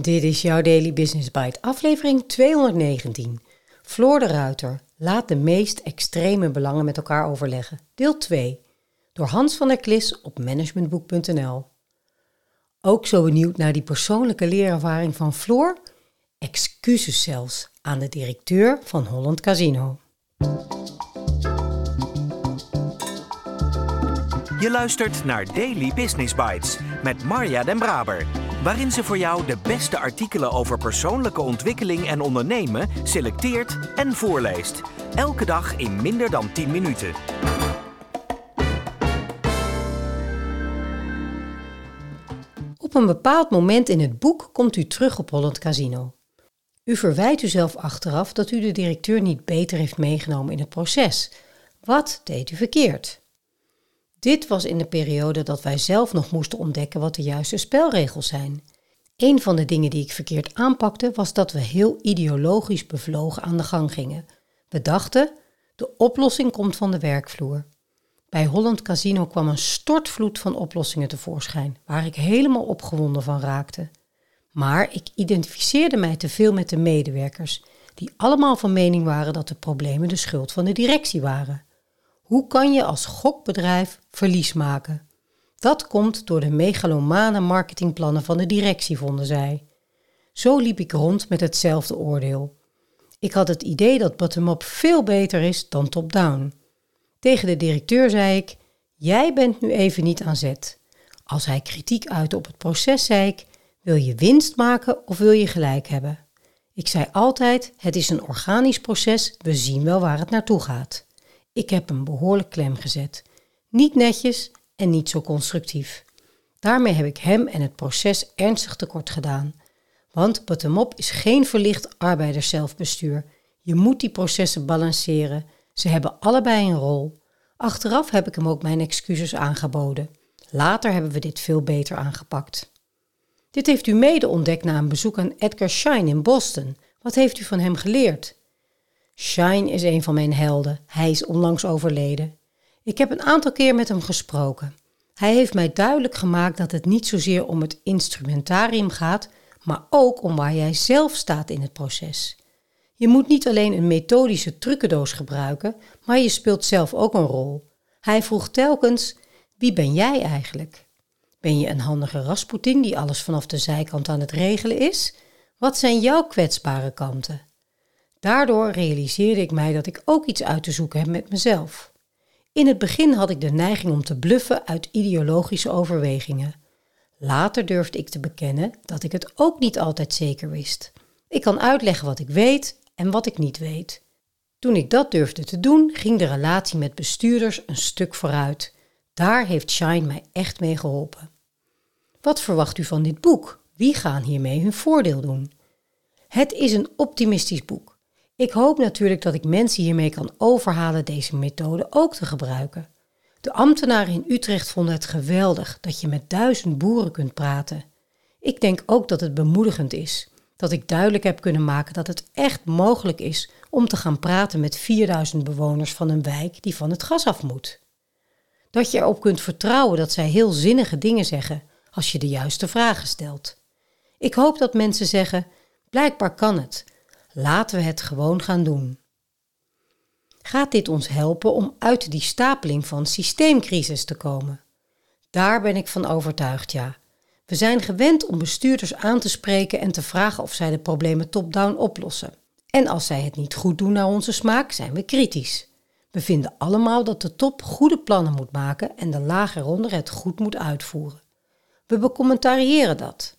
Dit is jouw Daily Business Bite, aflevering 219. Floor de Ruiter, laat de meest extreme belangen met elkaar overleggen. Deel 2, door Hans van der Klis op managementboek.nl. Ook zo benieuwd naar die persoonlijke leerervaring van Floor? Excuses zelfs aan de directeur van Holland Casino. Je luistert naar Daily Business Bites met Marja Den Braber waarin ze voor jou de beste artikelen over persoonlijke ontwikkeling en ondernemen selecteert en voorleest. Elke dag in minder dan 10 minuten. Op een bepaald moment in het boek komt u terug op Holland Casino. U verwijt uzelf achteraf dat u de directeur niet beter heeft meegenomen in het proces. Wat deed u verkeerd? Dit was in de periode dat wij zelf nog moesten ontdekken wat de juiste spelregels zijn. Een van de dingen die ik verkeerd aanpakte was dat we heel ideologisch bevlogen aan de gang gingen. We dachten, de oplossing komt van de werkvloer. Bij Holland Casino kwam een stortvloed van oplossingen tevoorschijn, waar ik helemaal opgewonden van raakte. Maar ik identificeerde mij te veel met de medewerkers, die allemaal van mening waren dat de problemen de schuld van de directie waren. Hoe kan je als gokbedrijf verlies maken? Dat komt door de megalomane marketingplannen van de directie, vonden zij. Zo liep ik rond met hetzelfde oordeel. Ik had het idee dat bottom-up veel beter is dan top-down. Tegen de directeur zei ik: Jij bent nu even niet aan zet. Als hij kritiek uitte op het proces, zei ik: Wil je winst maken of wil je gelijk hebben? Ik zei altijd: Het is een organisch proces, we zien wel waar het naartoe gaat. Ik heb hem behoorlijk klem gezet. Niet netjes en niet zo constructief. Daarmee heb ik hem en het proces ernstig tekort gedaan. Want bottom-up is geen verlicht arbeiderszelfbestuur. Je moet die processen balanceren. Ze hebben allebei een rol. Achteraf heb ik hem ook mijn excuses aangeboden. Later hebben we dit veel beter aangepakt. Dit heeft u mede ontdekt na een bezoek aan Edgar Schein in Boston. Wat heeft u van hem geleerd? Shine is een van mijn helden. Hij is onlangs overleden. Ik heb een aantal keer met hem gesproken. Hij heeft mij duidelijk gemaakt dat het niet zozeer om het instrumentarium gaat, maar ook om waar jij zelf staat in het proces. Je moet niet alleen een methodische trucendoos gebruiken, maar je speelt zelf ook een rol. Hij vroeg telkens: Wie ben jij eigenlijk? Ben je een handige Rasputin die alles vanaf de zijkant aan het regelen is? Wat zijn jouw kwetsbare kanten? Daardoor realiseerde ik mij dat ik ook iets uit te zoeken heb met mezelf. In het begin had ik de neiging om te bluffen uit ideologische overwegingen. Later durfde ik te bekennen dat ik het ook niet altijd zeker wist. Ik kan uitleggen wat ik weet en wat ik niet weet. Toen ik dat durfde te doen, ging de relatie met bestuurders een stuk vooruit. Daar heeft Shine mij echt mee geholpen. Wat verwacht u van dit boek? Wie gaan hiermee hun voordeel doen? Het is een optimistisch boek. Ik hoop natuurlijk dat ik mensen hiermee kan overhalen deze methode ook te gebruiken. De ambtenaren in Utrecht vonden het geweldig dat je met duizend boeren kunt praten. Ik denk ook dat het bemoedigend is dat ik duidelijk heb kunnen maken dat het echt mogelijk is om te gaan praten met 4000 bewoners van een wijk die van het gas af moet. Dat je erop kunt vertrouwen dat zij heel zinnige dingen zeggen als je de juiste vragen stelt. Ik hoop dat mensen zeggen: blijkbaar kan het. Laten we het gewoon gaan doen. Gaat dit ons helpen om uit die stapeling van systeemcrisis te komen? Daar ben ik van overtuigd, ja. We zijn gewend om bestuurders aan te spreken en te vragen of zij de problemen top-down oplossen. En als zij het niet goed doen naar onze smaak, zijn we kritisch. We vinden allemaal dat de top goede plannen moet maken en de laag eronder het goed moet uitvoeren. We becommentariëren dat.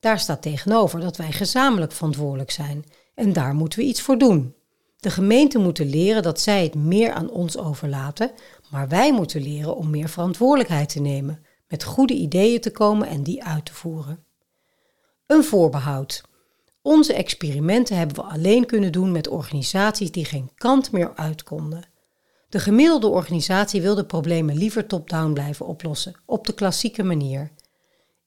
Daar staat tegenover dat wij gezamenlijk verantwoordelijk zijn en daar moeten we iets voor doen. De gemeenten moeten leren dat zij het meer aan ons overlaten, maar wij moeten leren om meer verantwoordelijkheid te nemen, met goede ideeën te komen en die uit te voeren. Een voorbehoud. Onze experimenten hebben we alleen kunnen doen met organisaties die geen kant meer uit konden. De gemiddelde organisatie wil de problemen liever top-down blijven oplossen, op de klassieke manier.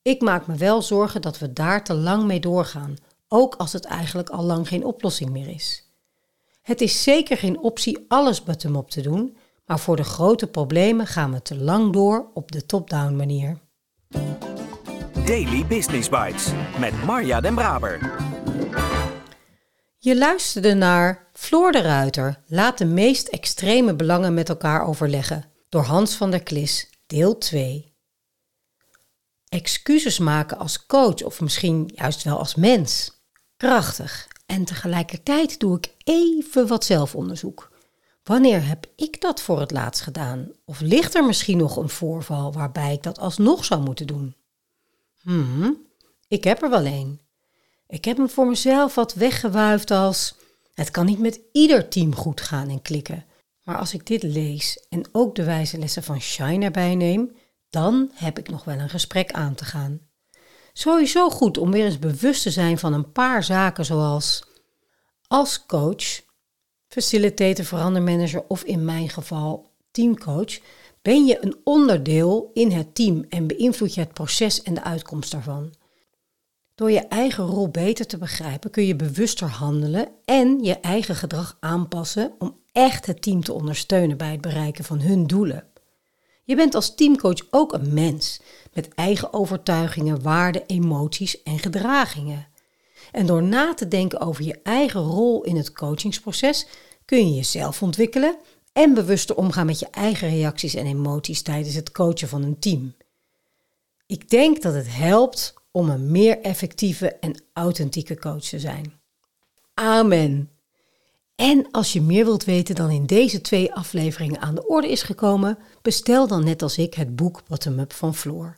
Ik maak me wel zorgen dat we daar te lang mee doorgaan, ook als het eigenlijk al lang geen oplossing meer is. Het is zeker geen optie alles bottom-up te doen, maar voor de grote problemen gaan we te lang door op de top-down manier. Daily Business Bites met Marja Den Braber. Je luisterde naar Floor de Ruiter laat de meest extreme belangen met elkaar overleggen door Hans van der Klis, deel 2. Excuses maken als coach of misschien juist wel als mens. Krachtig. En tegelijkertijd doe ik even wat zelfonderzoek. Wanneer heb ik dat voor het laatst gedaan? Of ligt er misschien nog een voorval waarbij ik dat alsnog zou moeten doen? Hmm, ik heb er wel een. Ik heb hem voor mezelf wat weggewuifd als: het kan niet met ieder team goed gaan en klikken. Maar als ik dit lees en ook de wijze lessen van Shine erbij neem, dan heb ik nog wel een gesprek aan te gaan. Sowieso goed om weer eens bewust te zijn van een paar zaken zoals als coach, facilitator, verandermanager of in mijn geval teamcoach, ben je een onderdeel in het team en beïnvloed je het proces en de uitkomst daarvan. Door je eigen rol beter te begrijpen kun je bewuster handelen en je eigen gedrag aanpassen om echt het team te ondersteunen bij het bereiken van hun doelen. Je bent als teamcoach ook een mens met eigen overtuigingen, waarden, emoties en gedragingen. En door na te denken over je eigen rol in het coachingsproces kun je jezelf ontwikkelen en bewuster omgaan met je eigen reacties en emoties tijdens het coachen van een team. Ik denk dat het helpt om een meer effectieve en authentieke coach te zijn. Amen. En als je meer wilt weten dan in deze twee afleveringen aan de orde is gekomen, bestel dan net als ik het boek Bottom Up van Floor.